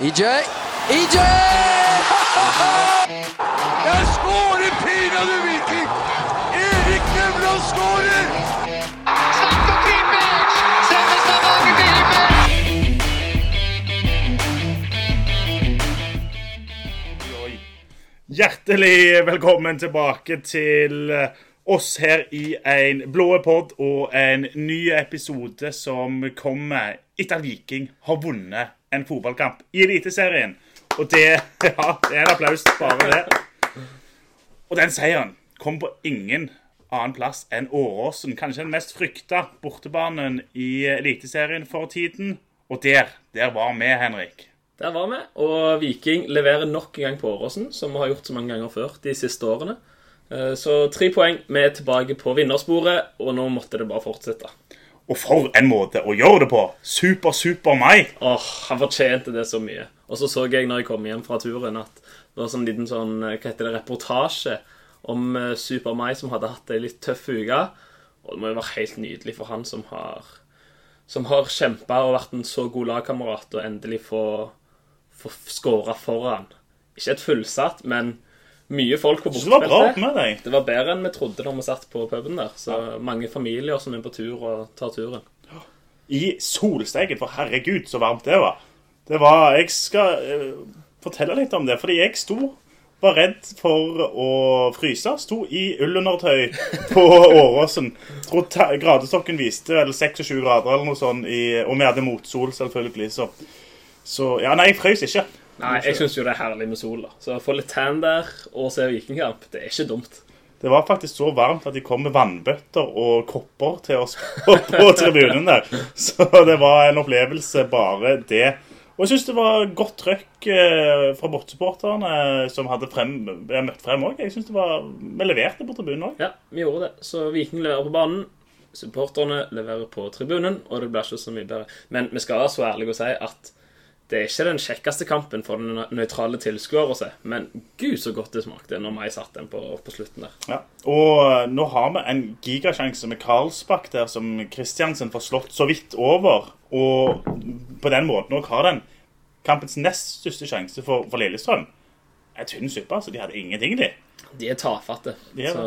EJ. EJ! Jeg skårer pinadø Viking! Erik Nevland skårer! Selveste! Hjertelig velkommen tilbake til oss her i en blå pod og en ny episode som kommer etter at Viking har vunnet en fotballkamp i Eliteserien. Og det Ja, det er en applaus, bare det. Og den seieren kom på ingen annen plass enn Åråsen. Kanskje den mest frykta bortebanen i Eliteserien for tiden. Og der, der var vi, Henrik. Der var vi, og Viking leverer nok en gang på Åråsen, som vi har gjort så mange ganger før de siste årene. Eh, Så tre poeng, vi er tilbake på vinnersporet, og nå måtte det bare fortsette. Og for en måte å gjøre det på! Super, super meg! Åh, han fortjente det så mye. Og så så jeg når jeg kom hjem fra turen at det var sånn liten sånn, eh, hva heter det, reportasje om eh, Super Mai som hadde hatt ei litt tøff uke. Og det må jo være helt nydelig for han som har som har kjempa og vært en så god lagkamerat, og endelig få, få skåra foran. Ikke et fullsatt, men mye folk på bortefeltet. det var. Det var bedre enn vi trodde når vi satt på puben der. Så mange familier som er på tur og tar turen. i solsteiken, for herregud, så varmt det var. Det var Jeg skal uh, fortelle litt om det, fordi jeg sto var redd for å fryse. Sto i ullundertøy på Åråsen. Gradestokken viste vel 26 grader eller noe sånt, i, og vi hadde motsol, selvfølgelig. Så, så Ja, nei, jeg frøs ikke. Nei, jeg syns jo det er herlig med sol. da Så å få litt tan der og se Vikingkamp, det er ikke dumt. Det var faktisk så varmt at de kom med vannbøtter og kopper til oss på, på tribunen der. Så det var en opplevelse, bare det. Og jeg syns det var godt trøkk eh, fra bortesupporterne som hadde frem, møtt frem òg. Jeg syns det var Vi leverte på tribunen òg. Ja, vi gjorde det. Så Viking leverer på banen. Supporterne leverer på tribunen, og det blir ikke så mye bedre. Men vi skal være så ærlige å si at det er ikke den kjekkeste kampen for den nøytrale tilskuer å se. Men gud, så godt det smakte når Mai satte den på, på slutten der. Ja. Og eh, nå har vi en gigasjanse med Karlsbakk der som Kristiansen får slått så vidt over. Og på den måten òg har den kampens nest største sjanse for, for Lillestrøm. En tynn suppe, altså. De hadde ingenting, de. De er tafatte. De er så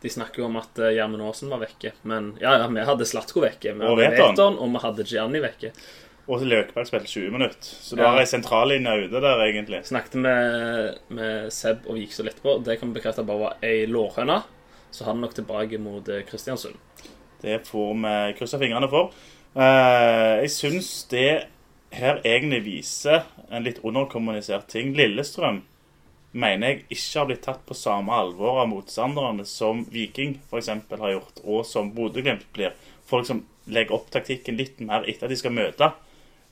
de snakker jo om at eh, Gjermund Aasen var vekke. Men ja, ja, vi hadde Slatko vekke. Vi Og hadde. Veton, og vi hadde Gianni vekke. Og Løkberg spilte 20 minutter. Så du Ja. har ei sentrallinje ute der, egentlig. Snakket med, med Seb og Viksø litt på. Det kan vi bekrefte bare var ei lårhøne. Så han er nok tilbake mot eh, Kristiansund. Det får vi krysse fingrene for. Eh, jeg syns det her egentlig viser en litt underkommunisert ting. Lillestrøm mener jeg ikke har blitt tatt på samme alvor av motstanderne som Viking f.eks. har gjort, og som Bodø-Glimt blir. Folk som legger opp taktikken litt mer etter at de skal møte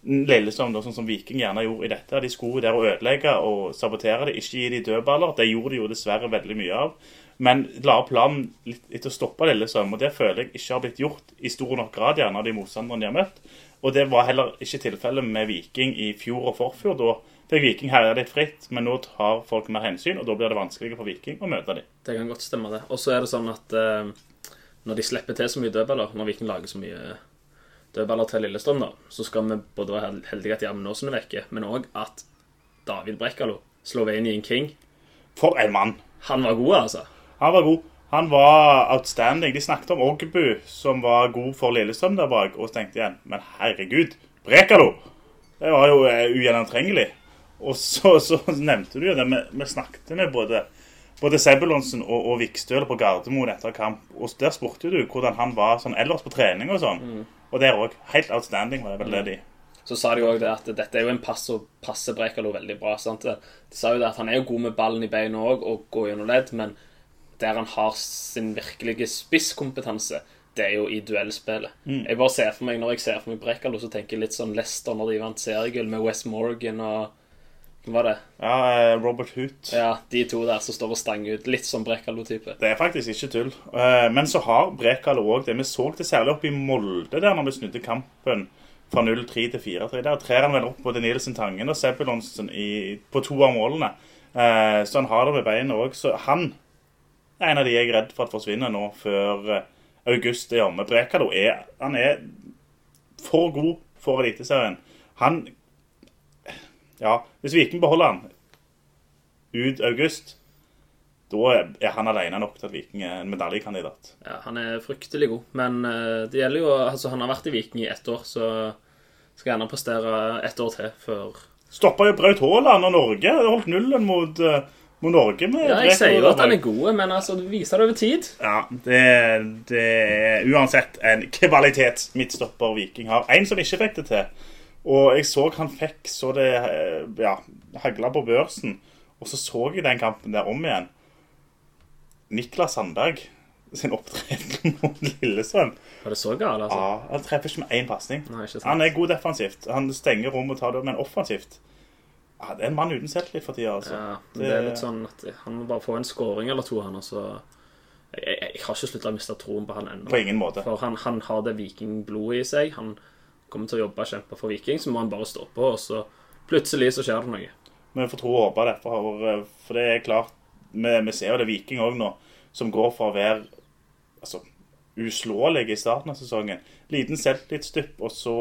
Lillestrøm, da, sånn som Viking gjerne gjorde i dette. De skulle der og ødelegge og sabotere det, ikke gi de dødballer. Det gjorde de jo dessverre veldig mye av. Men la planen litt etter å stoppe Lillestrøm, og det føler jeg ikke har blitt gjort i stor nok grad gjerne av de motstanderne de har møtt. Og det var heller ikke tilfellet med Viking i fjor og forfjor. Da fikk Viking herje litt fritt, men nå tar folk mer hensyn, og da blir det vanskeligere for Viking å møte dem. Det kan godt stemme, det. Og så er det sånn at eh, når de slipper til så mye dødballer, når Viking lager så mye dødballer til Lillestrøm, da, så skal vi både være hel- heldige at Gjermund Aasen er vekke, men òg at David Brekkalo, Slovenian King, For en mann! han var god, altså. Han var god. Han var outstanding. De snakket om Ogbu, som var god for Lillestrøm der bak, og så tenkte igjen Men herregud, Brekalo! Det var jo eh, ugjennomtrengelig. Og så, så nevnte du jo det. Vi, vi snakket med både, både Sebulonsen og, og Vikstøl på Gardermoen etter kamp, og der spurte du hvordan han var sånn ellers på trening og sånn. Og der òg. Helt outstanding var det vel det de Så sa de også det at dette er jo en pass og passer Brekalo veldig bra. sant? De sa jo det at han er jo god med ballen i beina òg, og går gjennom ledd, men der han har sin virkelige spisskompetanse, det er jo i duellspillet. Jeg bare ser for meg, Når jeg ser for meg Brekalo, så tenker jeg litt sånn Leicester når de vant seriegull med West Morgan og var det? Ja, eh, Robert Hoot. Ja, de to der som står og stanger ut. Litt som Brekalo-type. Det er faktisk ikke tull. Eh, Men så har Brekalo òg det. Vi så det særlig oppe i Molde der når vi snudde kampen fra 0-3 til 4-3. Der trer han vel opp både Nielsen Tangen og Sebulonsen i, på to av målene. Eh, Så han har det med beina òg. Så han er en av de jeg er redd for at forsvinner nå før august er omme. Brekalo er, han er for god for Eliteserien. Han ja, hvis Viking beholder han ut august, da er han alene nok til at Viking er en medaljekandidat. Ja, han er fryktelig god. Men eh, det gjelder jo Altså, han har vært i Viking i ett år, så skal gjerne prestere ett år til før Stoppa jo Braut Haaland og Norge. Holdt nullen mot, eh, mot Norge. med Ja, jeg sier jo at han er god, men altså, du viser det over tid. Ja, det, det er uansett en kvalitet midtstopper Viking har. En som ikke fikk det til. Og jeg så han fikk så det eh, ja, hagla på børsen. Og så så jeg den kampen der om igjen. Niklas Sandberg sin opptreden mot Lillestrøm. Var det så galt, altså? Ja, Han treffer ikke med én pasning. Han er god defensivt. Han stenger rom og tar det, men offensivt ja, Det er en mann uten selvtillit for tida, altså. Ja, men det er litt sånn at han må bare få en scoring eller to, han, og så jeg, jeg, jeg har ikke slutta å miste troen på han ennå. På ingen måte. For han, han har det vikingblodet i seg. Han kommer til å jobbe og kjempe for Viking, så må han bare stå på, og så plutselig så skjer det noe. Men vi får tro og håpe det. For, for det er klart Vi, vi ser jo det Viking òg nå, som går fra å være altså, uslåelige i starten av sesongen. Liten selvtillitsdypp, og så,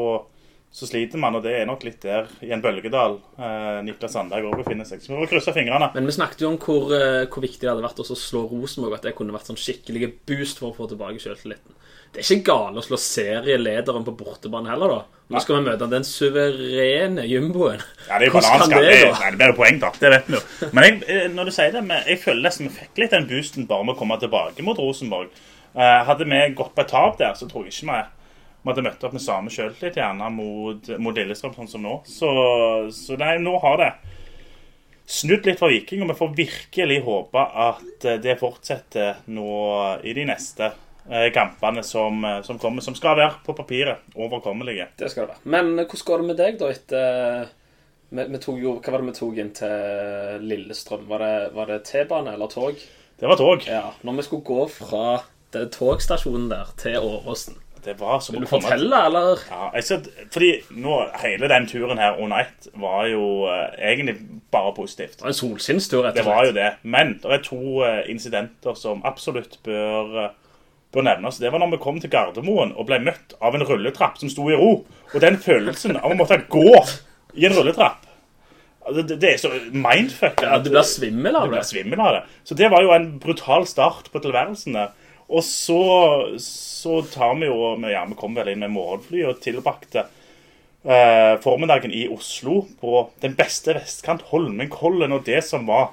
så sliter man. Og det er nok litt der i en bølgedal eh, Niklas Sandberg òg befinner seg. Så vi må krysse fingrene. Men vi snakket jo om hvor, eh, hvor viktig det hadde vært å slå Rosenborg, at det kunne vært sånn skikkelig boost for å få tilbake selvtilliten. Det er ikke gale å slå serielederen på bortebane heller, da. Nå skal vi møte den suverene jumboen. Ja, det er jo bananskall. det Det, nei, det blir jo poeng, da. Det vet vi jo. Men jeg, eh, når du sier det, jeg føler nesten vi fikk litt den boosten bare med å komme tilbake mot Rosenborg. Eh, hadde vi gått på et tap der, så tror jeg ikke vi vi hadde møtt opp med samme sjøltillit gjerne mot, mot Lillestrøm, sånn som nå. Så, så nei, nå har det snudd litt for Viking, og vi får virkelig håpe at eh, det fortsetter nå i de neste eh, kampene som, eh, som kommer, som skal være på papiret overkommelige. Det skal det være. Men hvordan går det med deg, da, etter vi, vi jo, Hva var det vi tok inn til Lillestrøm? Var det, var det T-bane eller tog? Det var tog. Ja. Når vi skulle gå fra togstasjonen der til Åråsen Det var som Vil du fortelle, eller? Ja, jeg ser, fordi nå, hele den turen her under ett var jo eh, egentlig bare positivt. Det var en solsinnstur, rett og slett. Det var jo det. Men det er to eh, incidenter som absolutt bør, eh, bør nevnes. Det var når vi kom til Gardermoen og ble møtt av en rulletrapp som sto i ro. Og den følelsen av å måtte gå i en rulletrapp altså, det, det er så mindfuck. Ja, du blir svimmel av det. Du blir svimmel av det. Så det var jo en brutal start på tilværelsen der. Og så, så tar vi jo Ja, vi kom vel inn med morgenfly og tilbrakte eh, formiddagen i Oslo på den beste vestkant, Holmenkollen og det som var.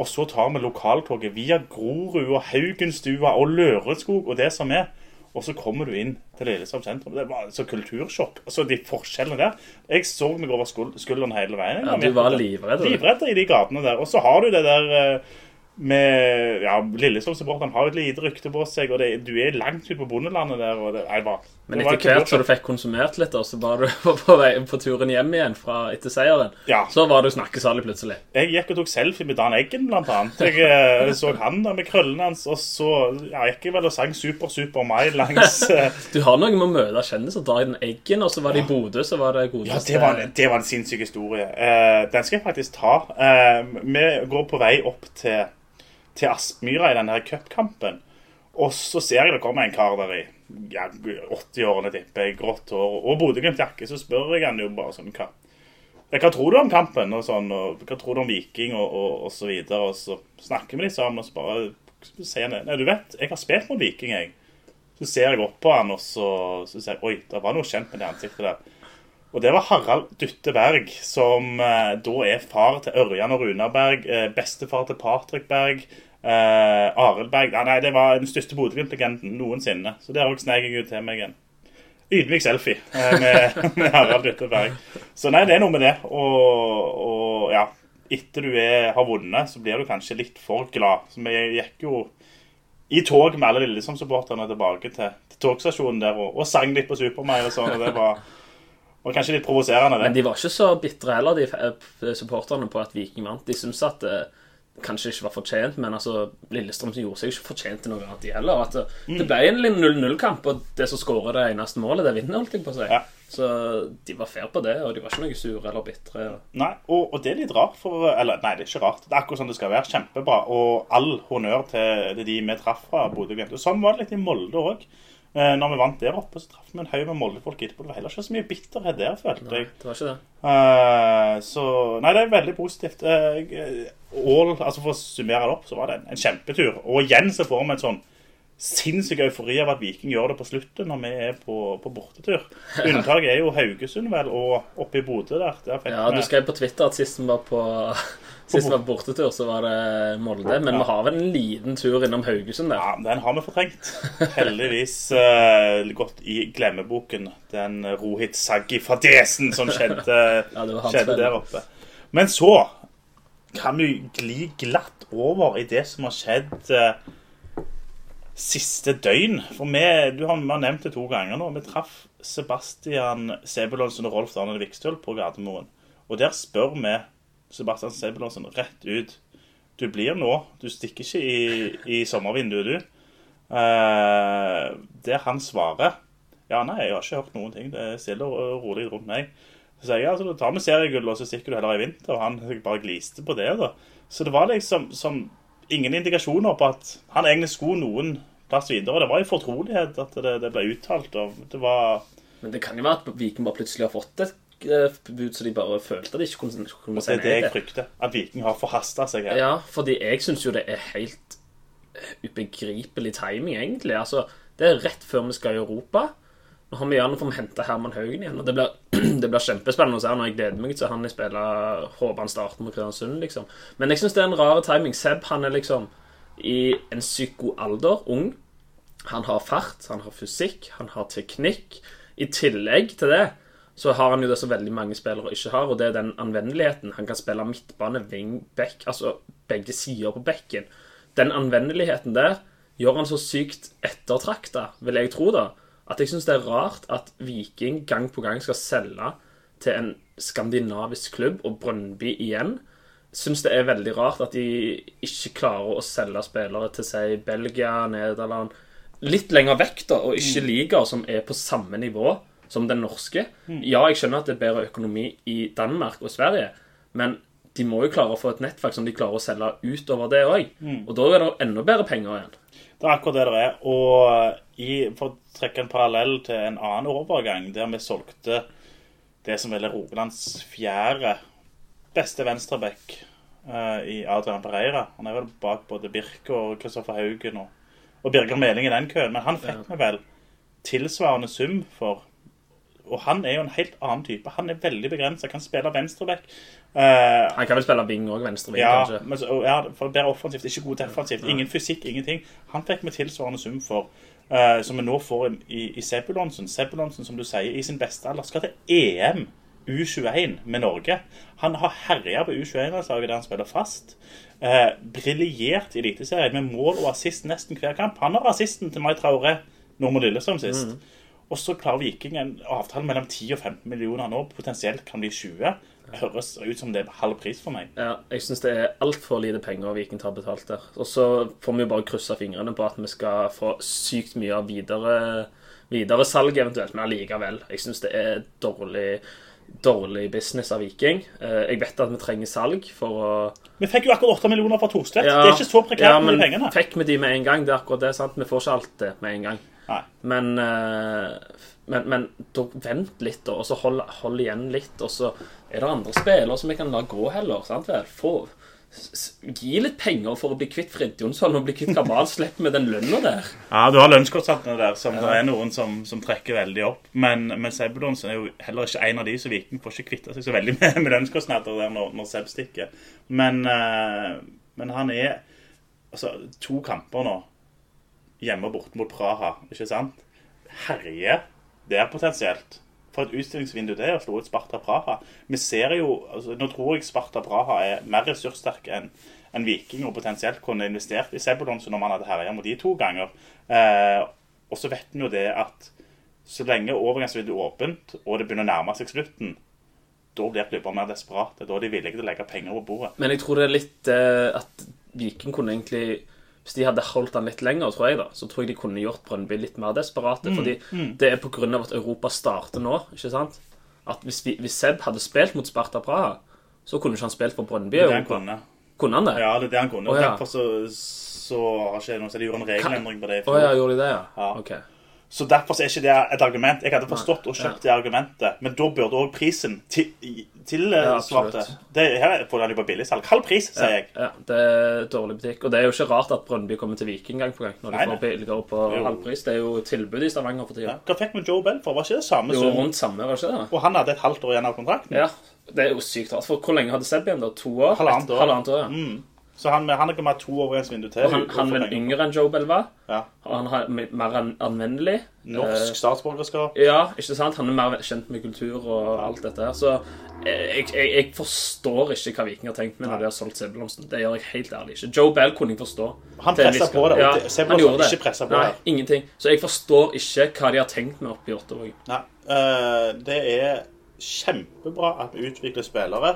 Og så tar vi lokaltoget via Grorud og Haugenstua og Lørenskog og det som er. Og så kommer du inn til Lillesand sentrum. Det var så kultursjokk. Altså de forskjellene der. Jeg så meg over skulderen hele veien. Ja, du var livredd. Livredd i de gatene der. Og så har du det der eh, med Ja, Lillestrøm-supporteren har et lite rykte på seg, og det, du er langt ute på bondelandet der. Og det, nei, bare, Men det etter hvert så du fikk konsumert litt, og så var du på, vei, på turen hjem igjen fra etter seieren, Ja. så var du snakkesalig plutselig. Jeg gikk og tok selfie med Dan Eggen, blant annet. Jeg eh, så han der med krøllene hans, og så ja, gikk jeg vel og sang Super Super Mai langs eh, Du har noe med å møte kjendiser. Dan Eggen, og så var det i Bodø, så var det Ja, godeste det var, det var en sinnssyk historie. Uh, den skal jeg faktisk ta. Uh, vi går på vei opp til, til Aspmyra i denne cupkampen. Og så ser jeg det kommer en kar der i ja, 80-årene, tipper jeg, grått hår og Bodø-Glimt-jakke. Så spør jeg han jo bare sånn hva, hva tror du om kampen? Og sånn, og hva tror du om Viking? Og, og, og så videre. Og så snakker vi litt sammen, og så bare sier han Nei, du vet, jeg har spilt mot Viking, jeg. Så ser jeg opp på han, og så, så sier jeg Oi, det var noe kjent med det ansiktet der. Og det var Harald Dutte Berg, som eh, da er far til Ørjan og Runar Berg, eh, bestefar til Patrick Berg, eh, Arild Berg ja, Nei, det var den største Bodø-Glimt-legenden noensinne. Så der òg snek jeg ut til meg en ydmyk selfie eh, med, med Harald Dutte Berg. Så nei, det er noe med det. Og, og ja, etter du er, har vunnet, så blir du kanskje litt for glad. Så vi gikk jo i tog med alle Lillesand-supporterne tilbake til, til togstasjonen der og, og sang litt på Supermai og sånn. og det var... var kanskje litt provoserende, det. Men de var ikke så bitre heller, de eh, supporterne, på at Viking vant. De syntes at det kanskje ikke var fortjent, men altså, Lillestrøm gjorde seg ikke fortjent til noe annet, de heller. At det, Mm. det ble en 0-0-kamp, og det som skårer det eneste målet, det vinner, holdt jeg på å si. Ja. Så de var fair på det, og de var ikke noe sure eller bitre. Nei, og, og det er litt rart for Eller nei, det er ikke rart. Det er akkurat sånn det skal være. Kjempebra. Og all honnør til de vi traff fra Bodø-Glimt. Sånn var det litt i Molde òg. Eh, når vi vant der oppe, så traff vi en haug med Molde-folk etterpå. Det var heller ikke så mye bitterhet der, følte Nei, jeg. det var ikke det. Eh, så Nei, det er veldig positivt. Eh, all, altså For å summere det opp, så var det en, en kjempetur. Og igjen så får vi en sånn sinnssyk eufori av at Viking gjør det på slutten når vi er på, på bortetur. Unntaket er jo Haugesund, vel, og oppe i Bodø der. der Ja, Du skrev på Twitter at sist vi var på Sist vi var på bortetur, så var det Molde. Men vi har vel en liten tur innom Haugesund der. Ja, den har vi fortrengt. Heldigvis uh, gått i glemmeboken. Den Rohit Saggi-fadesen som skjedde, Ja, skjedde der oppe. Men så kan vi gli glatt over i det som har skjedd eh, siste døgn. For vi, du har, vi har nevnt det to ganger nå. Vi traff Sebastian Sebulonsen og Rolf Daniel Vikstøl på Gardermoen. Og der spør vi Sebastian Sebulonsen rett ut. Du blir nå. Du stikker ikke i, i sommervinduet, du. Eh, der han svarer Ja, nei, jeg har ikke hørt noen ting. Det er stille og rolig rundt meg. Så sier jeg altså, da tar vi seriegull, og så stikker du heller i vinter. Og han bare gliste på det. da. Så det var liksom som ingen indikasjoner på at han egentlig skulle noen plass videre. Det var i fortrolighet at det, det ble uttalt. og det var... Men det kan jo være at Viking bare plutselig har fått et eh, bud så de bare følte at de ikke kunne, kunne Det si er det jeg frykter. At Viking har forhasta seg her. Ja, fordi jeg syns jo det er helt eh, ubegripelig timing, egentlig. Altså, det er rett før vi skal i Europa. Nå har vi gjerne fått hente Herman Haugen igjen, og det blir, det blir kjempespennende å se når jeg gleder meg til han jeg spiller Håper han starter med Kristiansund, liksom. Men jeg syns det er en rar timing. Seb han er liksom i en psykoalder, ung. Han har fart, han har fysikk, han har teknikk. I tillegg til det så har han jo det som veldig mange spillere ikke har, og det er den anvendeligheten. Han kan spille midtbane, wing, back, altså begge sider på bekken. Den anvendeligheten der gjør han så sykt ettertrakta, vil jeg tro, da, at jeg syns det er rart at Viking gang på gang skal selge til en skandinavisk klubb, og Brøndby igjen. Syns det er veldig rart at de ikke klarer å selge spillere til si Belgia, Nederland Litt lenger vekk, da, og ikke ligaer som er på samme nivå som den norske. Ja, jeg skjønner at det er bedre økonomi i Danmark og Sverige, men de må jo klare å få et nettverk som de klarer å selge utover det òg. Og da er det enda bedre penger igjen. Det er akkurat det det er. Og i, for å trekke en parallell til en annen overgang, der vi solgte det som vel er Rogalands fjerde beste venstreback uh, i Adrian Pereira. Han er vel bak både Birke og Kristoffer Haugen og, og Birger Meling i den køen. Men han fikk vi vel tilsvarende sum for. Og han er jo en helt annen type. Han er veldig begrensa. Kan spille venstreback. Uh, Han kan vel spille wing òg, venstreving, ja, kanskje. men, ja, for bedre offensivt, ikke god defensivt. Ingen fysikk, ingenting. Han fikk vi tilsvarende sum for, Uh, som vi nå får i, i Sebulonsen. Sebulonsen, som du sier, i sin beste alder skal til EM U21 med Norge. Han har herja på U21-landslaget der han spiller fast. Eh, Briljert i Eliteserien med mål og assist nesten hver kamp. Han har assisten til Mai Traore mot Lillestrøm sist. Og så klarer Viking en avtale mellom 10 og 15 millioner nå, potensielt kan bli 20. Det høres ut som det er halv pris for meg. Ja, jeg syns det er altfor lite penger Viking tar betalt der. Og så får vi jo bare krysse fingrene på at vi skal få sykt mye av videre, videre salg eventuelt, men allikevel. Jeg syns det er dårlig, dårlig business av Viking. Eh, Jeg vet at vi trenger salg for å Vi fikk jo akkurat 8 millioner fra Thorstvedt. det er ikke så prekært ja, med men de pengene. Fikk vi de med en gang? Det er akkurat det, sant? Vi får ikke alt det med en gang. Men, eh, men, men da, vent litt, da, og så hold, hold igjen litt. Og så er det andre spillere som vi kan la gå heller. sant vel? Få, gi litt penger for å bli kvitt Fridtjonsson og bli kvitt Kamal. Slipp med den lønna der. Ja, du har lønnskostnadene der, som det er noen som, som trekker veldig opp. Men, men Sebulonsen er jo heller ikke en av de, så Viking får ikke kvitta seg så veldig med, med lønnskostnader der når, når Seb stikker. Men, eh, men han er altså to kamper nå hjemme og borte mot Praha, ikke sant? Herje der potensielt. For et utstillingsvindu det er å slå ut Sparta Praha. Vi ser jo, altså, Nå tror jeg Sparta Praha er mer ressurssterk enn enn Viking og potensielt kunne investert i Sebulonsen når man hadde herja mot de to ganger. Eh, og så vet vi jo det at så lenge overgangsvinduet er åpent, og det begynner å nærme seg slutten, da blir klubber mer desperate. Da er de villige til å legge penger på bordet. Men jeg tror det er litt eh, at Viking kunne egentlig Hvis de hadde holdt han litt lenger, tror jeg da, så tror jeg de kunne gjort Brønnby litt mer desperate. fordi det er av at Europa starter nå, ikke sant? At hvis, vi, hvis Seb hadde spilt mot Sparta Praha, så kunne ikke han spilt for Brønnby. Det kunne. Kunne han det? Ja, det er det han kunne. Og ja. Derfor så, så har ikke noe, så de gjorde en regelendring på det Å fjor. ja, gjorde de det, ja? Ja. Ok. Så derfor er ikke det et argument. Jeg hadde forstått og kjøpt det argumentet, men da burde òg prisen til, til Ja, absolutt. det, her får den jo på billigsalg. Halv pris, sier jeg. Ja, det er dårlig butikk. Og det er jo ikke rart at Brøndby kommer til Viking gang på gang når de får billigere på halv pris. Det er jo tilbud i Stavanger for Ja. tida. Hva fikk vi Joe Bell for? Var ikke det samme Jo, sum? rundt samme, var ikke det? Og han hadde et halvt år igjen av kontrakten. Ja. Det er jo sykt rart. For hvor lenge hadde Seb igjen, da? To år? Halvannet år. Halvannet år, ja. Mm. Så han, han er kommet to overgangsvindu til. Og han, han er yngre enn Joe Bell var. Ja. Han er mer anvendelig. Norsk statsborgerskap. Eh, Ja, ikke sant? Han er mer kjent med kultur og alt dette her. Så eh, jeg, jeg, jeg forstår ikke hva Viking har tenkt med når de har solgt Sebulonsen. Det gjør jeg helt ærlig ikke. Joe Bell kunne jeg forstå. Han pressa på det, og Ja, Sebulonsen ikke presset på Nei, det. ingenting. Så jeg forstår ikke hva de har tenkt med oppi Ottervåg. Nei. eh, det er kjempebra at vi utvikler spillere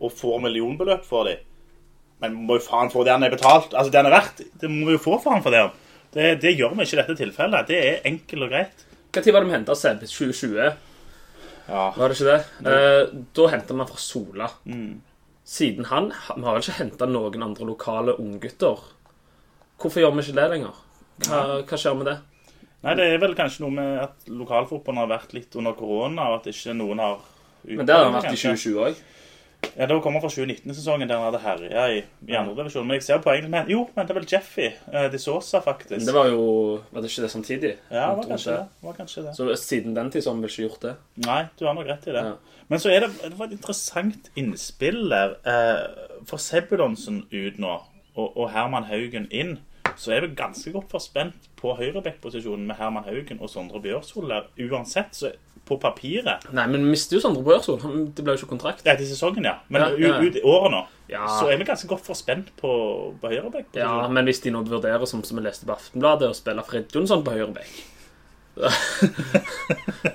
og får millionbeløp for dem. Men vi må jo faen få det han er betalt. Altså, det han er verdt. Det må vi jo få han for det. Det, det gjør vi ikke i dette tilfellet. Det er enkelt og greit. Når var det vi henta Seb? 2020? Ja. Var det ikke det? Eh, da henta vi fra Sola. Mm. Siden han Vi har vel ikke henta noen andre lokale unggutter. Hvorfor gjør vi ikke det lenger? Hva, hva skjer med det? Nei, det er vel kanskje noe med at lokalfotballen har vært litt under korona, og at ikke noen har Men det har han vært i 2020 òg. Ja, Det kommer fra 2019-sesongen der han hadde herja i, i andredivisjon. Men jeg ser poenget med Jo, men det er vel Jeffy eh, de Sosa, faktisk. Det var jo Var det ikke det samtidig? Ja, det var kanskje det. det. Var kanskje det. Så siden den tid så har vi vel ikke gjort det? Nei, du har nok rett i det. Ja. Men så er det, det var et interessant innspill der. Eh, for Sebulonsen ut nå, og, og Herman Haugen inn, så er vi ganske godt forspent på høyrebekkposisjonen med Herman Haugen og Sondre Bjørsvold der. Uansett, så på papiret Nei, men vi mister jo Sondre. Han- Det ble jo ikke kontrakt. Det er til sesongen, ja. Men Ja, ja. ut ut året nå, Ja. så er vi ganske godt forspent på, på høyreback-posisjonen. Ja, men hvis de nå vurderer, som, som vi leste på Aftenbladet, å spille Fred Jonsson på høyrebekk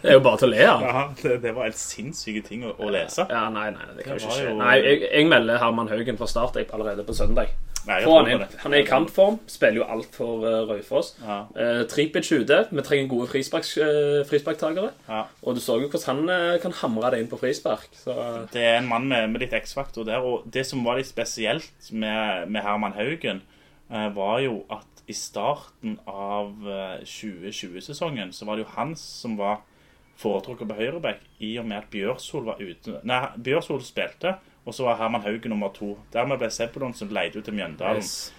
Det er jo bare til å le av. Ja, det, det var en sinnssyke ting å, å lese. Ja, nei, nei, det kan Det ikke skje. jo- Nei, jeg, jeg melder Herman Haugen fra start allerede på søndag. Nei, han er, Han er i kampform, spiller jo alt for uh, Raufoss. Ja. Uh, Tripic ute. Vi trenger gode frisparks, uh, frisparktakere. Ja. Og du så jo hvordan han uh, kan hamre det inn på frispark. Så Det er en mann med, med litt X-faktor der. Og det som var litt spesielt med, med Herman Haugen, eh, var jo at i starten av eh, 2020-sesongen så var det jo han som var foretrukket på høyreback, i og med at Bjørsol var ute. Nei, Bjørsol spilte, og så var Herman Haugen nummer to. Dermed ble Sebulonsen leid ut til Mjøndalen. yes.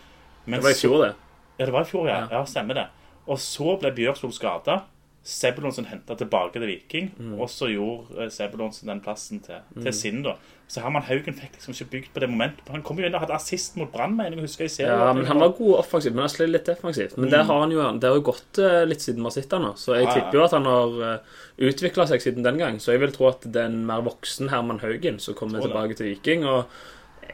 Men Det var i fjor, det. Ja, det var i fjor, ja. Ja. ja stemmer det. Og så ble Bjørsvold skada. Sebulonsen henta tilbake til Viking, Mm. og så gjorde eh, Sebulonsen den plassen til, til sin. da. Så Herman Haugen fikk liksom ikke bygd på det momentet. Han kom jo inn og hadde assist mot Brann, mener jeg å huske ser. Ja, men Han var god offensivt, men han slet litt defensivt. Men det har han jo Det har jo gått eh, litt siden vi har sett han nå, så jeg Ja, tipper jo at han har uh, utvikla seg siden den gang. Så jeg vil tro at det er en mer voksen Herman Haugen som kommer tilbake til Viking. Og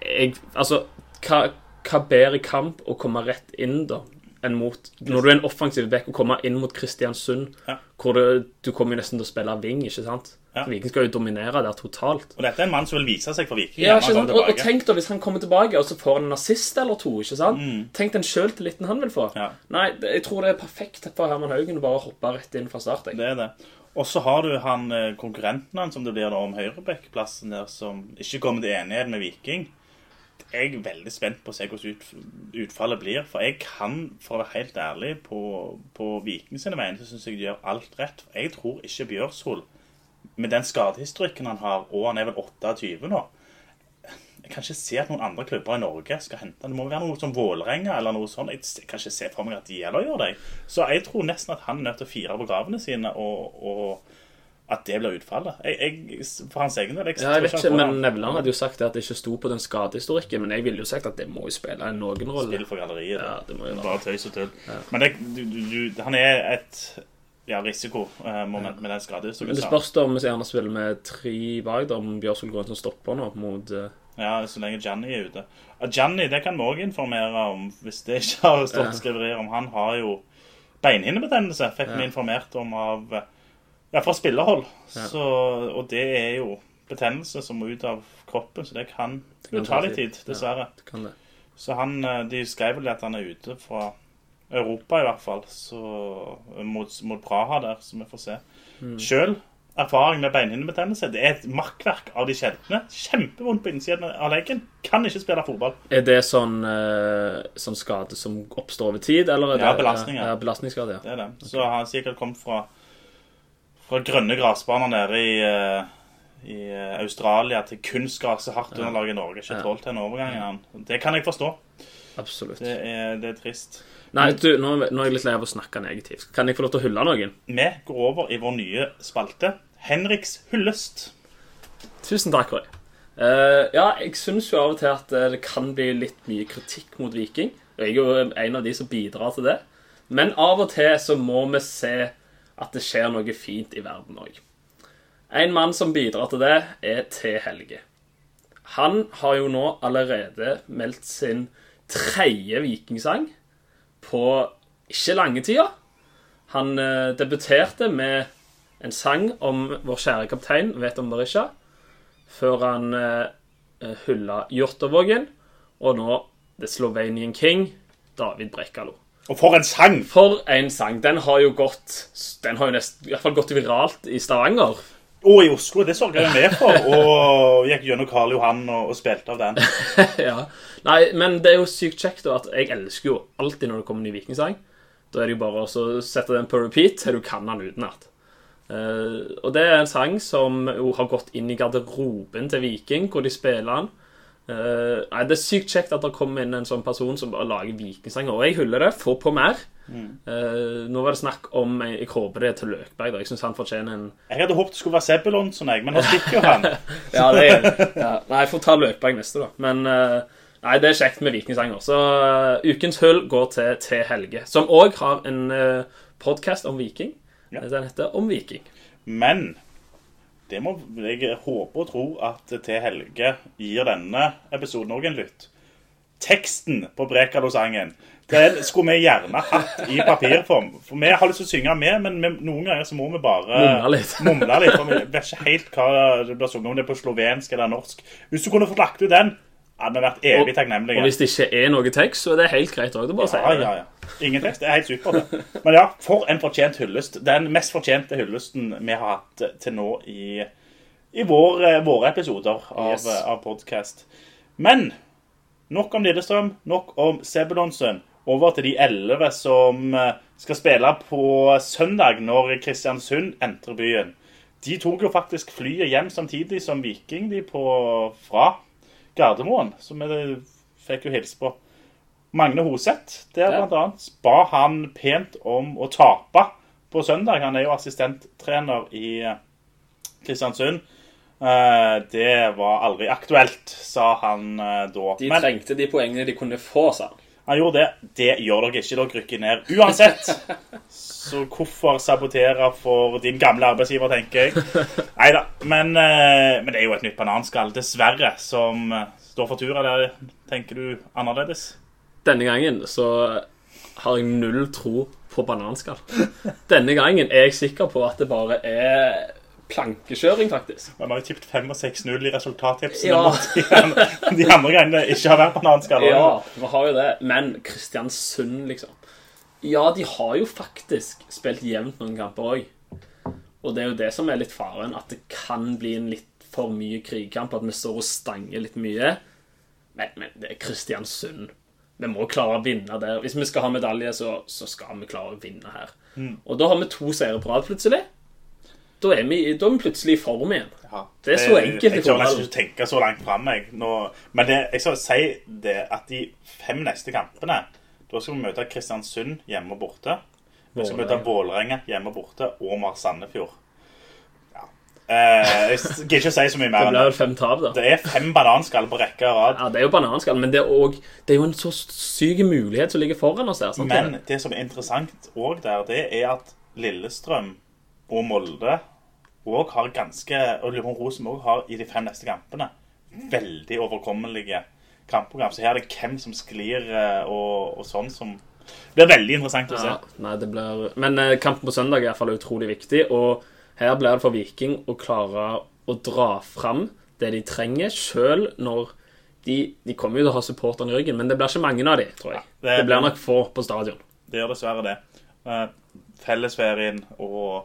jeg Altså, hva, hva bedre kamp å komme rett inn, da? Enn mot Når du er en offensiv back og kommer inn mot Kristiansund, Ja. hvor du, du kommer jo nesten til å spille wing, ikke sant? Ja. Viking skal jo dominere der totalt. Og dette er en mann som vil vise seg for Viking. Ja, ikke sant? Og, og tenk da hvis han kommer tilbake og så får han en assist eller to. ikke sant? Tenk den sjøltilliten han vil få. Mm. Ja. Nei, jeg tror det er perfekt for Herman Haugen å bare hoppe rett inn fra start. Jeg. Det er det. Og så har du han eh, konkurrenten hans, som det blir da om høyreback-plassen der, som ikke kommer til enighet med Viking. Jeg er veldig spent på å se hvordan ut, utfallet blir. For jeg kan, for å være helt ærlig, på, på Viking sine så syns jeg de gjør alt rett. Jeg tror ikke Bjørshol, med den skadehistorikken han har, og han er vel 28 nå Jeg kan ikke se at noen andre klubber i Norge skal hente han. Det må være noe som Vålerenga eller noe sånt. Jeg kan ikke se for meg at de heller gjør det. Så jeg tror nesten at han er nødt til å fire på gravene sine, og, og at det blir utfallet. Jeg, jeg, for hans egen del. Jeg, Ja, jeg vet ikke, men Nevland hadde jo sagt det at det ikke sto på den skadehistorikken, men jeg ville jo sagt at det må jo spille en noen rolle. Spill for galleriet. Ja, det må jo være. Bare tøys og tull. Men det, du, du, han er et ja, risikomoment med den skadehistorien. Men det spørs da om vi gjerne spiller med tre bak, om Bjørsvold går inn som stopper nå mot eh, Ja, så lenge Janni er ute. Janni det kan vi òg informere om, hvis det ikke har stått Ja. skriverier om. Han har jo beinhinnebetennelse, fikk vi informert om av Ja, fra spillerhold. Så, og det er jo betennelse som må ut av kroppen, så det kan kan jo ta litt tid, dessverre. Ja, det kan det. Så han, eh, de skrev vel at han er ute fra Europa, i hvert fall. Så, mot, mot Praha der, så vi får se. Mm. Sjøl erfaring med beinhinnebetennelse. Det er et makkverk av de sjeldne. Kjempevondt på innsiden av leggen. Kan ikke spille fotball. Er det sånn, uh, sånn skade som oppstår over tid, eller er Ja, belastning. Ja, belastningsskade, ja. Det er det. Så han har sikkert kommet fra, fra grønne grasbaner nede i, eh, i eh, Australia til kunstgras og hardt underlag i Norge. Ikke Ja. tålt den overgangen. Det kan jeg forstå. Absolutt. Det er, det er trist. Nei, du, nå, nå er jeg litt lei av å snakke negativt. Kan jeg få lov til å hylle noen? Vi går over i vår nye spalte. Henriks hyllest. Tusen takk, Roy. Uh, ja, jeg syns jo av og til at det kan bli litt mye kritikk mot Viking. Og jeg er jo en av de som bidrar til det. Men av og til så må vi se at det skjer noe fint i verden òg. En mann som bidrar til det, er T. Helge. Han har jo nå allerede meldt sin tredje vikingsang på ikke lange tida. Han eh, debuterte med en sang om vår kjære kaptein, vet om Berisha, før han eh, hylla Hjortåvågen, og nå The Slovenian King, David Brekkalo. Og for en sang! For en sang! Den har jo gått Den har jo nesten, i hvert fall gått viralt i Stavanger. Og i Oslo. Det sørga jeg med for. Og gikk gjennom Karl Johan og, og spilte av den. ja. Nei, men det er jo sykt kjekt da, at jeg elsker jo alltid når det kommer en ny vikingsang. Da er det jo bare å sette den på repeat til du kan den utenat. Uh, og det er en sang som jo har gått inn i garderoben til Viking, hvor de spiller den. Eh, nei, Det er sykt kjekt at det kommer inn en sånn person som bare lager vikingsanger. Og jeg hyller det. Få på mer. Eh, nå var det snakk om Jeg, jeg håper det er til Løkberg. da Jeg syns han fortjener en Jeg hadde håpet det skulle være Sebulonsen, jeg, men nå stikker jo han. Ja, det er ja. Nei, jeg får ta Løkberg neste, da. Men uh, Nei, det er kjekt med vikingsanger. Så eh, ukens hull går til T. Helge, som òg har en uh, podkast om viking. Ja. Den heter Om viking. Men det må jeg håpe og tro at til Helge gir denne episoden òg en lytt. Teksten på Brekalo-sangen den skulle vi gjerne hatt i papirform. For vi har lyst til å synge med, men vi, noen ganger så må vi bare Mumle litt. mumle litt, For vi vet ikke helt hva det blir sunget om det er på slovensk eller norsk. Hvis du kunne fått lagt ut den, hadde vi vært evig takknemlige. Og hvis det ikke er noe tekst, så er det helt greit òg. Si Ja, ja, ja. Ingen tekst. Det er helt supert. Men ja, for en fortjent hyllest. Den mest fortjente hyllesten vi har hatt til nå i, i vår, eh, våre episoder av, Yes. yes. av podkast. Men nok om Lillestrøm, nok om Sebulonsen. Over til de elleve som eh, skal spille på søndag, når Kristiansund entrer byen. De tok jo faktisk flyet hjem samtidig som Viking, de på, fra Gardermoen. som vi fikk jo hilse på Magne Hoseth. Der Ja. annet ba han pent om å tape på søndag. Han er jo assistenttrener i eh, Kristiansund. Eh, Det var aldri aktuelt, sa han eh, da. De trengte de poengene de kunne få, sa han. Han gjorde det. Det gjør dere ikke. Dere rykker ned uansett. Så hvorfor sabotere for din gamle arbeidsgiver, tenker jeg. Nei da. Men, eh, men det er jo et nytt bananskall, dessverre, som eh, står for tur. Eller tenker du annerledes? Denne gangen så har jeg null tro på bananskall. Denne gangen er jeg sikker på at det bare er plankekjøring, faktisk. Man har jo tippet 5 og 6-0 i resultattipsene Ja. mot de andre- de andre har vært ikke har vært skala. Ja, vi har jo det. Men Kristiansund, liksom. Ja, de har jo faktisk spilt jevnt noen kamper òg. Og det er jo det som er litt faren, at det kan bli en litt for mye krigkamp. At vi står og stanger litt mye. Men, men det er Kristiansund. Vi må klare å vinne der. Hvis vi skal ha medalje, så, så skal vi klare å vinne her. Og da har vi to seire på rad, plutselig. Da er, vi, da er vi plutselig i form igjen. Ja. Det er så enkelt i Jeg tør nesten fotball. ikke tenke så langt fram. Jeg. Nå, men det, jeg skal si det at de fem neste kampene Da skal vi møte Kristiansund hjemme og borte. Vi skal møte Vålerenga hjemme og borte, og har Sandefjord. Ja. Eh, jeg gidder ikke å si så mye mer. Det blir vel fem tap, da. Det er fem bananskall på rekke og rad. Ja, det er jo bananskall, men det er, også, det er jo en så syk mulighet som ligger foran oss. Sant? Men det som er interessant òg der, det er at Lillestrøm og Molde òg har ganske Og Lillestrøm Rosenborg har i de fem neste kampene veldig overkommelige kampprogram. Så her er det hvem som sklir eh, og, og sånn som Det blir veldig interessant å se. ja, nei, det blir... Men eh, kampen på søndag er i hvert fall utrolig viktig, og her blir det for Viking å klare å dra fram det de trenger, sjøl når de, de kommer jo til å ha supporterne i ryggen, men det blir ikke mange av de, tror jeg. det- det blir nok få på stadion. Det gjør dessverre det. Uh, Fellesferien og,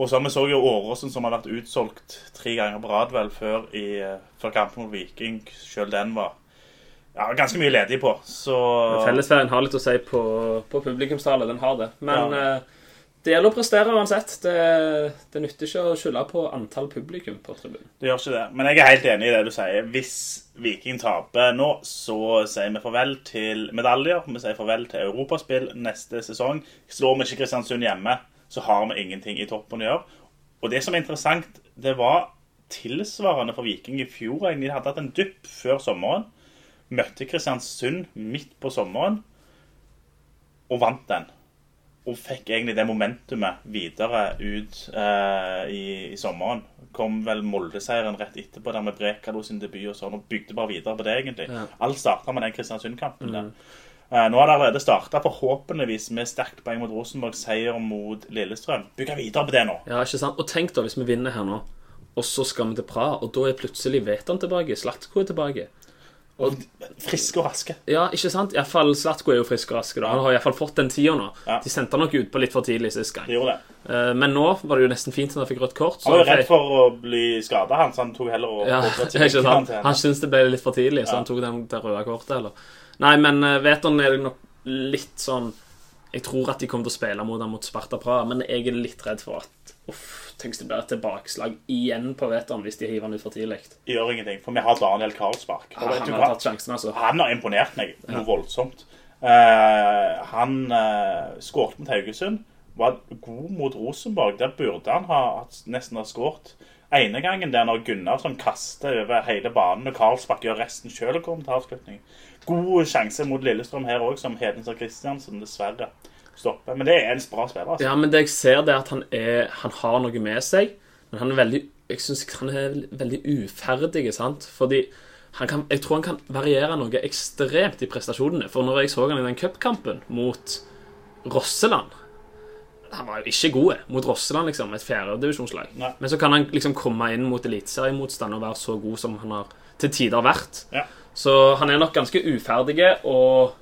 Og så har vi så jo Åråsen som har vært utsolgt tre ganger på rad vel før, i, før kampen mot Viking. Selv den var ja, ganske mye ledig på. Så Fellesferien har litt å si på, på publikumstallet. Den har det. Men Ja. eh, det gjelder å prestere uansett. Det, det nytter ikke å skylde på antall publikum på tribunen. det gjør ikke det. Men jeg er helt enig i det du sier. Hvis Viking taper nå, så sier vi farvel til medaljer. Vi sier farvel til europaspill neste sesong. Slår vi ikke Kristiansund hjemme, så har vi ingenting i toppen å gjøre. Og det som er interessant, det var tilsvarende for Viking i fjor. egentlig. De hadde hatt en dupp før sommeren. Møtte Kristiansund midt på sommeren og vant den. Og fikk egentlig det momentumet videre ut eh, i, i sommeren. Kom vel Molde-seieren rett etterpå, der med Brekalo sin debut og sånn, og bygde bare videre på det, egentlig. Ja. Alt starta med den Kristiansund-kampen der. Eh, nå har det allerede starta, forhåpentligvis med sterkt poeng mot Rosenborg, seier mot Lillestrøm. Bygge videre på det nå. Ja, ikke sant? Og tenk da hvis vi vinner her nå, og så skal vi til Praha, og da er plutselig Veton tilbake, Slatko er tilbake. Og friske og raske. Ja, ikke sant? Iallfall Slatko er jo frisk og rask. da. Han har iallfall fått den tida nå. Ja. De sendte han nok ut på litt for tidlig sist gang. De gjorde det. Eh, Men nå var det jo nesten fint at han fikk rødt kort. Han var jo redd for å bli skada, han, så han tok heller å Ja, ikke sant? Han syntes det ble litt for tidlig, så Ja. han tok den, det røde kortet. eller? Nei, men uh, Veton er nok litt sånn Jeg tror at de kommer til å spille mot dem mot Sparta Praha, men jeg er litt redd for at Uff, tenk hvis det blir tilbakeslag igjen på Veton hvis de hiver han ut for tidlig. Gjør ingenting, for vi har Daniel Karlspark. Ja, Han har tatt sjansen, altså. Han har imponert meg noe voldsomt. Uh, han uh, skåret mot Haugesund. Var god mot Rosenborg. Der burde han ha, nesten ha skåret. Ene gangen der når Gunnarsson kaster over hele banen, og Karlsbakk gjør resten sjøl og kommer til avslutning. God sjanse mot Lillestrøm her òg, som Hedenstad Kristiansen dessverre stopper. Men det er en bra spiller. altså. Ja, men det jeg ser, det er at han, er, han har noe med seg, men han er veldig Jeg synes han er veldig uferdig, sant? Fordi kan, jeg tror han kan variere noe ekstremt i prestasjonene. For når jeg så han i den cupkampen mot Rosseland Han var jo ikke god mot Rosseland, liksom, et fjerdedivisjonslag. Men så kan han liksom komme inn mot eliteseriemotstand og være så god som han har til tider vært. Ja. Så han er nok ganske uferdig og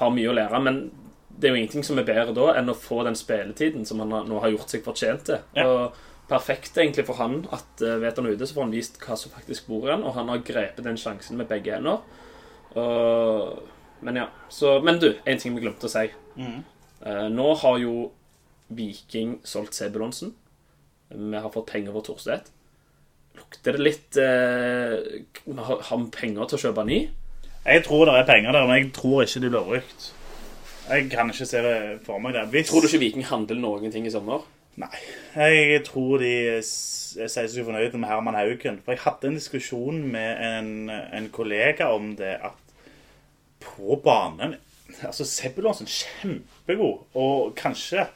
har mye å lære. Men det er jo ingenting som er bedre da enn å få den spilletiden som han nå har gjort seg fortjent til. Ja. Og perfekt egentlig for han at uh, vet han ute, så får han vist hva som faktisk bor i han, og han har grepet den sjansen med begge hender. Og, men ja. Så, men du, en ting vi glemte å si. Mm. Eh, nå har jo Viking solgt Sebulonsen. Vi har fått penger for Torstvedt. Lukter det litt eh, Har vi penger til å kjøpe ny? Jeg tror det er penger der, men jeg tror ikke de blir brukt. Jeg kan ikke se det for meg. Der. Hvis... Tror du ikke Viking handler noen ting i sommer? Nei. Jeg tror de sier seg fornøyd med Herman Haugen. For jeg hadde en diskusjon med en, en kollega om det at på banen Altså, Sebulonsen kjempegod, og kanskje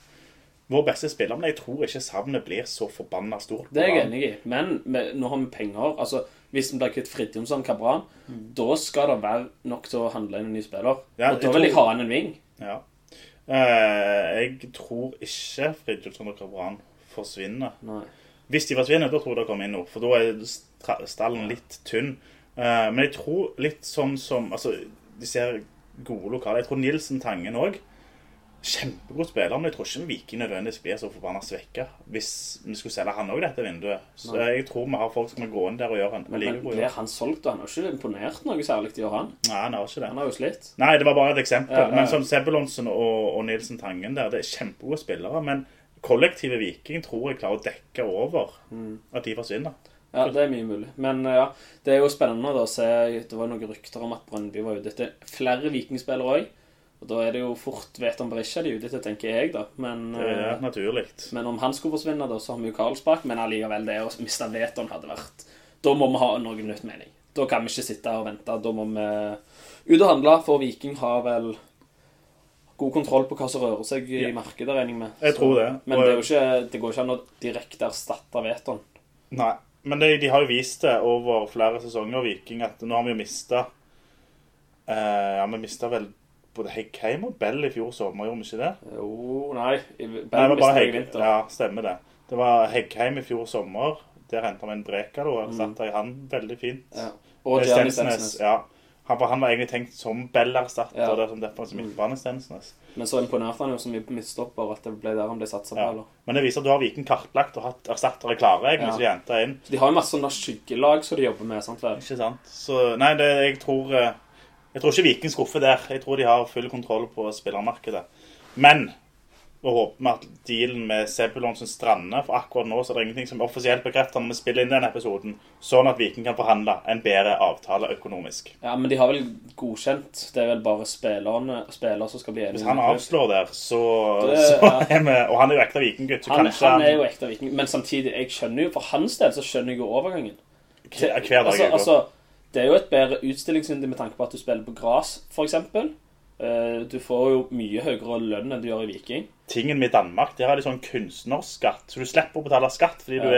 vår beste spiller, men jeg tror ikke savnet blir så forbanna stort. Det er jeg enig i. Men med, nå har vi penger. Altså, Hvis vi blir kvitt Fridtjonsson Kabran, da skal det være nok til å handle inn en ny spiller. Ja, og da vil tror- jeg ha inn en ving. Ja. Eh, jeg tror ikke Fridtjonsson og Kabran forsvinner. Nei. Hvis de forsvinner, da tror jeg det kommer inn noe. For da er stallen litt tynn. Eh, men jeg tror litt sånn som Altså, de ser gode lokaler. Jeg tror Nilsen Tangen òg. Kjempegod spiller, men jeg tror ikke Viking nødvendigvis blir så forbanna svekka hvis vi skulle selge han òg dette vinduet. Så jeg tror vi har folk som kan gå inn der og gjøre en Men god blir han solgt, da? Han har ikke imponert noe særlig i år, han. Nei, han har ikke det. Han har jo slitt. Nei, det var bare et eksempel. Ja, ja, ja. Men som Sebulonsen og, og Nilsen Tangen der, det er kjempegode spillere. Men kollektive Viking tror jeg klarer å dekke over Mm. at de forsvinner. Ja, det er mye mulig. Men eh, ja, det er jo spennende da, å se Det var noen rykter om at Brøndby var ute etter flere vikingspillere òg. Og da er det jo fort Veton Berisha de er ute etter, tenker jeg, da. Men, Det er eh, naturlig. men om han skulle forsvinne, da, så har vi jo Karlsbakk. Men allikevel, det å miste Veton hadde vært Da må vi ha noe nytt mening. Da kan vi ikke sitte og vente. Da må vi ut og handle, for Viking har vel god kontroll på hva som rører seg i Ja. markedet, regner jeg med. Jeg tror det. Men det, ikke, det går ikke an å direkte erstatte Veton. Nei. Men de, de har jo vist det over flere sesonger, Viking, at nå har vi jo mista eh, Ja, vi mista vel både Heggheim og Bell i fjor sommer, gjorde vi ikke det? Jo, nei. Bell Nei, Hegg... vinter. Ja, stemmer det. Det var Heggheim i fjor sommer. Der henta vi en Brekalo og i han veldig fint. Ja. Og Eh, Stensnes, ja. Han, for han var egentlig tenkt som Bell-erstatter. Ja. som defensiv midtbane Stensnes. Men så imponerte han jo så mye på midtstopper at det ble der han ble satsa på. Ja. eller? Men det viser at du har Viken kartlagt og hatt erstattere klare. egentlig, Ja. så de hentet inn. Så de har jo masse sånne skyggelag som de jobber med. sant vel? Ikke sant? Så nei, det, jeg tror eh, Jeg tror ikke Viking skuffer der. Jeg tror de har full kontroll på spillermarkedet. Men vi håper vi at dealen med Sebulonsen strander, for akkurat nå så er det ingenting som er offisielt bekrefter når vi spiller inn denne episoden, sånn at Viking kan forhandle en bedre avtale økonomisk. Ja, Men de har vel godkjent. Det er vel bare spillerne, spiller som skal bli enige. Hvis han avslår der, så, Det- så ja. er vi Og han er jo ekte vikinggutt, så Han, kanskje han er jo ekte viking, men samtidig, jeg skjønner jo, for hans del så skjønner jeg jo overgangen. hver, dag altså, altså, det er jo et bedre utstillingsvindu med tanke på at du spiller på gress, f.eks. Uh, du får jo mye høyere lønn enn du gjør i Viking. Tingen med Danmark, der har de sånn kunstnerskatt, så du slipper å betale skatt fordi Ja. du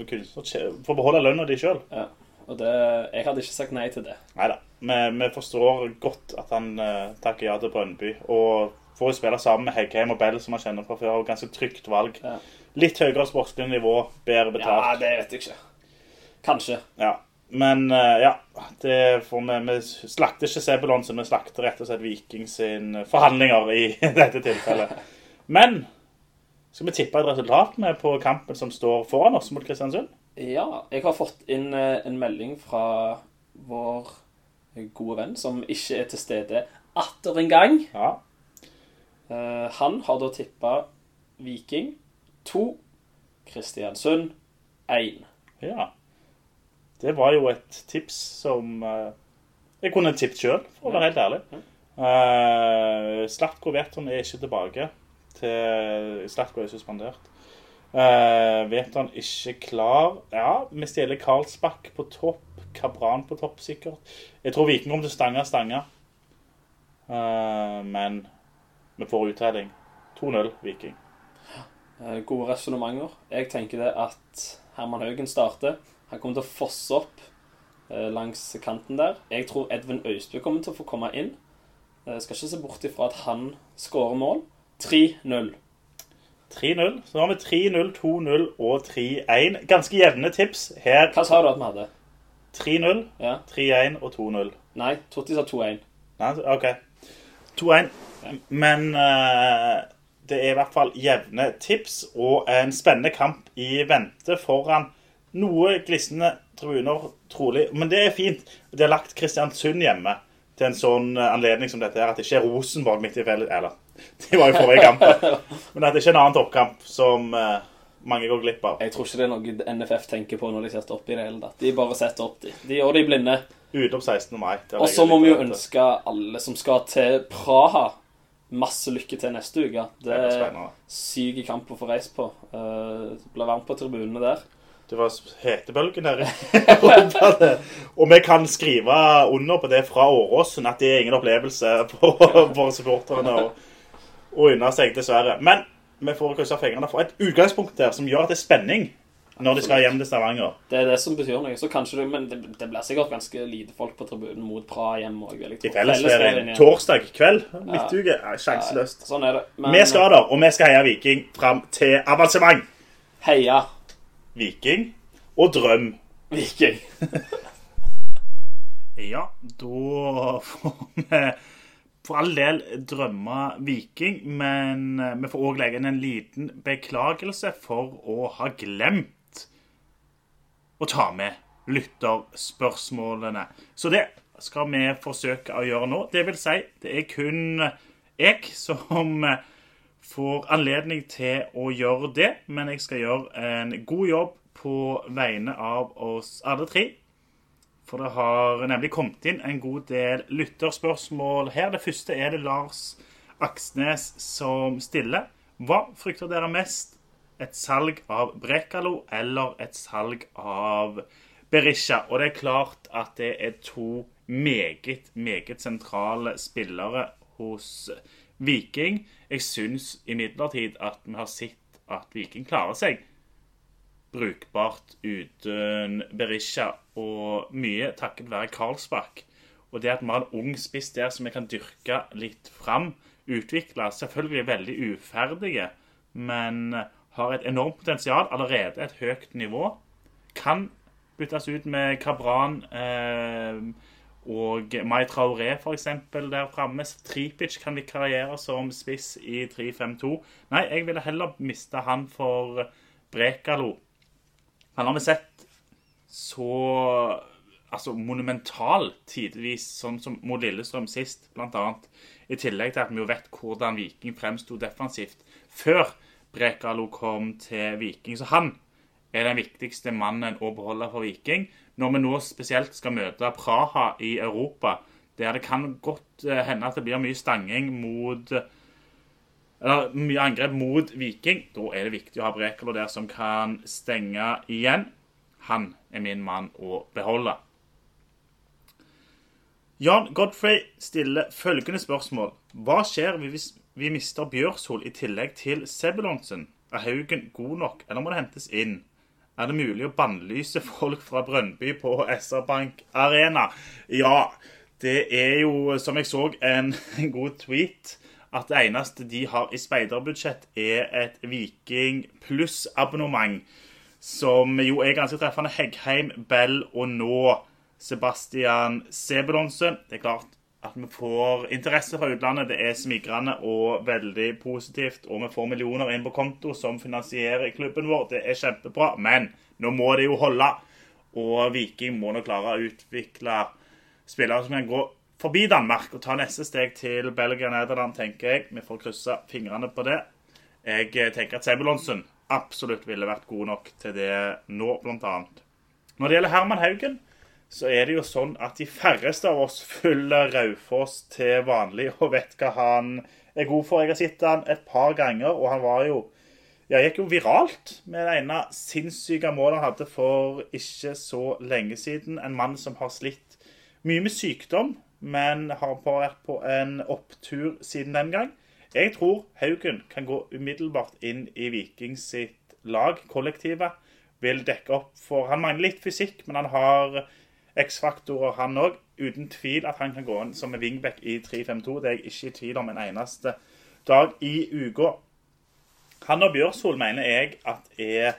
er kunstner. Får beholde lønna di sjøl. Ja. Og det, jeg hadde ikke sagt nei til det. Nei da. Vi, vi forstår godt at han uh, takker ja til Brøndby. Og får spille sammen med Heggheim og Bell, som han kjenner fra før. og Ganske trygt valg. Ja. Litt høyere sportslig nivå, bedre Ja, det vet jeg ikke. Kanskje. Ja. Men eh, ja, det får vi Vi slakter ikke Sebulon, så vi slakter rett og slett Viking sin forhandlinger i dette tilfellet. Men skal vi tippe et resultat med på kampen som står foran oss mot Kristiansund? Ja, jeg har fått inn eh, en melding fra vår gode venn, som ikke er til stede atter en gang. Ja. Eh, han har da tippa Viking 2, Kristiansund 1. ja. Det var jo et tips som eh, jeg kunne tippet sjøl, for å være helt ærlig. Uh, Slatko Veton er ikke tilbake. Til Slatko er suspendert. Uh, Veton ikke klar. Ja, vi stjeler Karlsbakk på topp. Kabran på topp, sikkert. Jeg tror Viking kommer til å stange stanga. Uh, men vi får uttelling. 2-0 Viking. Eh, gode resonnementer. Jeg tenker det at Herman Haugen starter. Han kommer til å fosse opp eh, langs kanten der. Jeg tror Edvin Austbø kommer til å få komme inn. Jeg skal ikke se bort ifra at han skårer mål. 3-0. 3-0. Så har vi 3-0, 2-0 og 3-1. Ganske jevne tips her. Hva sa du at vi hadde? 3-0, Ja. 3-1 og 2-0. Nei, Totti sa 2-1. Nei, OK. 2-1. Men uh, det er i hvert fall jevne tips og en spennende kamp i vente foran noe glisne tribuner, trolig. Men det er fint. De har lagt Kristiansund hjemme til en sånn eh, anledning som dette her. At det ikke er Rosenborg midt i fjellet. Eller, de var jo forrige kamp. Men at det ikke er en annen toppkamp som eh, mange går glipp av. Jeg tror ikke det er noe NFF tenker på når de setter opp i det hele tatt. De bare setter opp, de. De gjør de blinde. Utenom 16. mai. Og så må vi jo ønske alle som skal til Praha, masse lykke til neste uke. Det er spennende. syk kamp å få reist på. Uh, Blir varmt på tribunene der. Det var hetebølgen her i Europa. Og vi kan skrive under på det fra Åråsen at det er ingen opplevelse for, for supporterne å, å unne seg, dessverre. Men vi får krysse fingrene for et utgangspunkt der som gjør at det er spenning når de skal hjem til Stavanger. Det er det som betyr noe. Så kanskje det, Men det, det blir sikkert ganske lite folk på tribunen mot Praha hjem òg. I fellesferien. Torsdag kveld, midtuke. Ja, Sjanseløst. Sånn er det. Men Vi skal der, og vi skal heie Viking fram til avansement. heia Viking og drøm. Viking. Ja, da får vi for all del drømme Viking, men eh, vi får òg legge inn en liten beklagelse for å ha glemt å ta med lytterspørsmålene. Så det skal vi forsøke å gjøre nå. Det vil si, det er kun jeg som eh, får anledning til å gjøre det, men jeg skal gjøre en god jobb på vegne av oss alle tre. For det har nemlig kommet inn en god del lytterspørsmål her. Det første er det Lars Aksnes som stiller. Hva frykter dere mest? Et salg av Brekalo eller et salg av Berisha? Og det er klart at det er to meget, meget sentrale spillere hos Viking. Jeg syns imidlertid at vi har sett at Viking klarer seg brukbart uten Berisha, og mye takket være Karlsbakk. Og det at vi har en ung spiss der som vi kan dyrke litt fram, utvikle, selvfølgelig veldig uferdige, men har et enormt potensial, allerede et høyt nivå, kan byttes ut med Kabran eh, Og Mai Traoré, eksempel, der framme. Tripic kan vikariere som spiss i 3-5-2. Nei, jeg ville heller miste han for Brekalo. Han har vi sett så altså monumental tidvis, sånn som mot Lillestrøm sist, annet. I tillegg til at vi jo vet hvordan Viking fremsto defensivt før Brekalo kom til Viking. Så han er den viktigste mannen å beholde for Viking. Når vi nå spesielt skal møte Praha i Europa, der det kan godt eh, hende at det blir mye stanging mot eller mye angrep mot Viking, da er det viktig å ha Brekalo der som kan stenge igjen. Han er min mann å beholde. Jan Godfrey stiller følgende spørsmål. Hva skjer hvis vi mister Bjørsol i tillegg til Sebulonsen? Er Haugen god nok, eller må det hentes inn? Er det mulig å bannlyse folk fra Brønnby på SR Bank Arena? Ja, det er jo, som jeg så, en, god tweet at det eneste de har i speiderbudsjett, er et Viking pluss-abonnement. Som jo er ganske treffende. Heggheim, Bell og nå Sebastian Sebulonsen. Det er klart at vi får interesse fra utlandet. Det er smigrende og veldig positivt. Og vi får millioner inn på konto som finansierer klubben vår. Det er kjempebra. Men nå må det jo holde. Og Viking må nå klare å utvikle spillere som kan gå forbi Danmark og ta neste steg til Belgia og Nederland, tenker jeg. Vi får krysse fingrene på det. Jeg tenker at Sebulonsen absolutt ville vært god nok til det nå, annet. Når det gjelder Herman Haugen, så er det jo sånn at de færreste av oss følger Raufoss til vanlig og vet hva han er god for. Jeg har sett han et par ganger, og han var jo ja, gikk jo viralt med det ene sinnssyke målet han hadde for ikke så lenge siden. En mann som har slitt mye med sykdom, men har vært på en opptur siden den gang. Jeg tror Haugen kan gå umiddelbart inn i Viking sitt lag, kollektivet. Vil dekke opp for Han mangler litt fysikk, men han har X-faktorer, han òg. Uten tvil at han kan gå inn som en wingback i 3-5-2. Det er jeg ikke i tvil om en eneste dag i uka. Han og Bjørsol mener jeg at er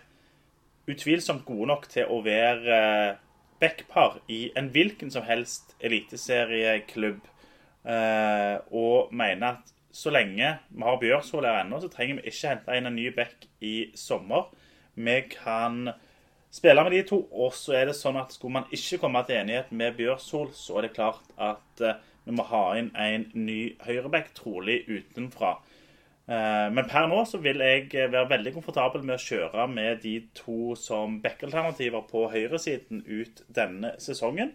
utvilsomt gode nok til å være backpar i en hvilken som helst eliteserieklubb. Eh, og mener at så lenge vi har Bjørsol her ennå, så trenger vi ikke hente inn en ny back i sommer. Vi kan spille med de to. Og så er det sånn at skulle man ikke komme til enighet med Bjørsol, så er det klart at eh, vi må ha inn en ny høyreback, trolig utenfra. Eh, men per nå så vil jeg være veldig komfortabel med å kjøre med de to som backalternativer på høyresiden ut denne sesongen.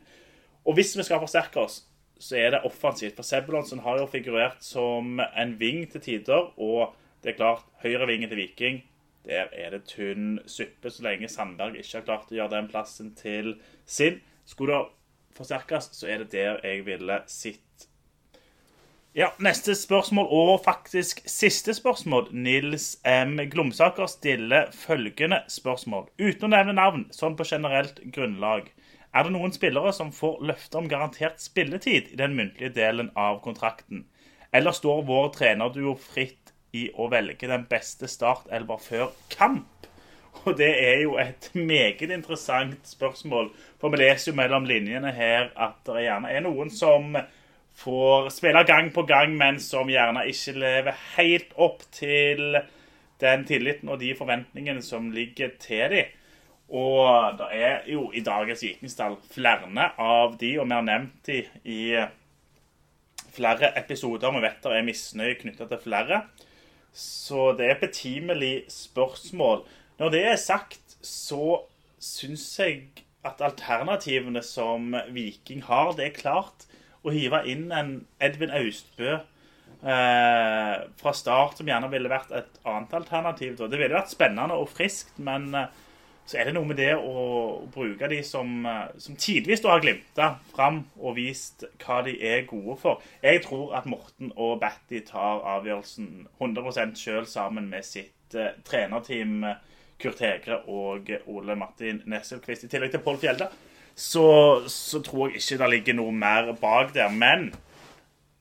Og hvis vi skal forsterke oss, så er det offensivt. For Sebulonsen har jo figurert som en ving til tider. Og det er klart, høyrevingen til Viking, der er det tynn suppe så lenge Sandberg ikke har klart å gjøre den plassen til sin. Skulle det forsterkes, så er det der jeg ville sitt ja, Neste spørsmål, og faktisk siste spørsmål. Nils M. Glomsaker stiller følgende spørsmål. Uten å nevne navn, sånn på generelt grunnlag. Er det noen spillere som får løfte om garantert spilletid i den muntlige delen av kontrakten? Eller står vår trenerduo fritt i å velge den beste startelver før kamp? Og det er jo et meget interessant spørsmål. For vi leser jo mellom linjene her at det gjerne er noen som får spille gang på gang, men som gjerne ikke lever helt opp til den tilliten og de forventningene som ligger til dem. Og det er jo i dagens Vikingstall flere av de, og vi har nevnt de i flere episoder. Vi vet det er misnøye knytta til flere. Så det er et betimelig spørsmål. Når det er sagt, så syns jeg at alternativene som Viking har, det er klart å hive inn en Edvin Austbø eh, fra start, som gjerne ville vært et annet alternativ. Det ville vært spennende og friskt, men eh, så er det noe med det å bruke de som, eh, som tidvis har glimta fram og vist hva de er gode for. Jeg tror at Morten og Batty tar avgjørelsen 100 sjøl sammen med sitt uh, trenerteam. Kurt Hegre og Ole Martin Nesselquist, i tillegg til Pål Fjelde så, så, tror jeg ikke det ligger noe mer bak der. Men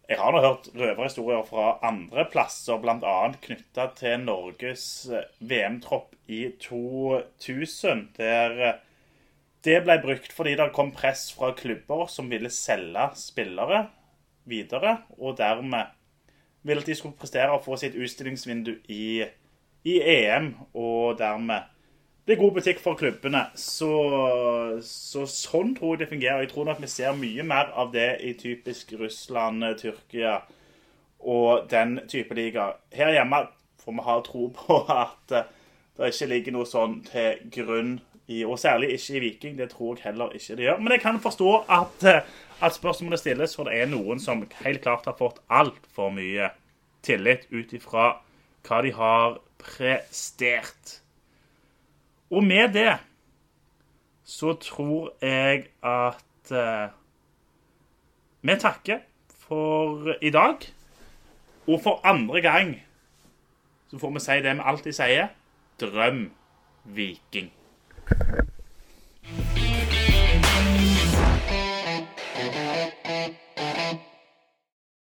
jeg har nå hørt røverhistorier fra andre plasser, bl.a. knytta til Norges eh, VM-tropp i 2000, der eh, det ble brukt fordi det kom press fra klubber som ville selge spillere videre, og dermed ville de skulle prestere og få sitt utstillingsvindu i, i EM, og dermed bli god butikk for klubbene. Så, så sånn tror jeg det fungerer. Jeg tror nok vi ser mye mer av det i typisk Russland, Tyrkia og den type liga. Her hjemme får vi ha tro på at eh, det ikke ligger noe sånn til grunn i, og særlig ikke i Viking. Det tror jeg heller ikke det gjør. Men jeg kan forstå at, eh, at spørsmålet stilles, for det er noen som helt klart har fått altfor mye tillit ut ifra hva de har prestert. Og med det så tror jeg at eh, vi takker for i dag. Og for andre gang så får vi si det vi alltid sier. Drøm Viking.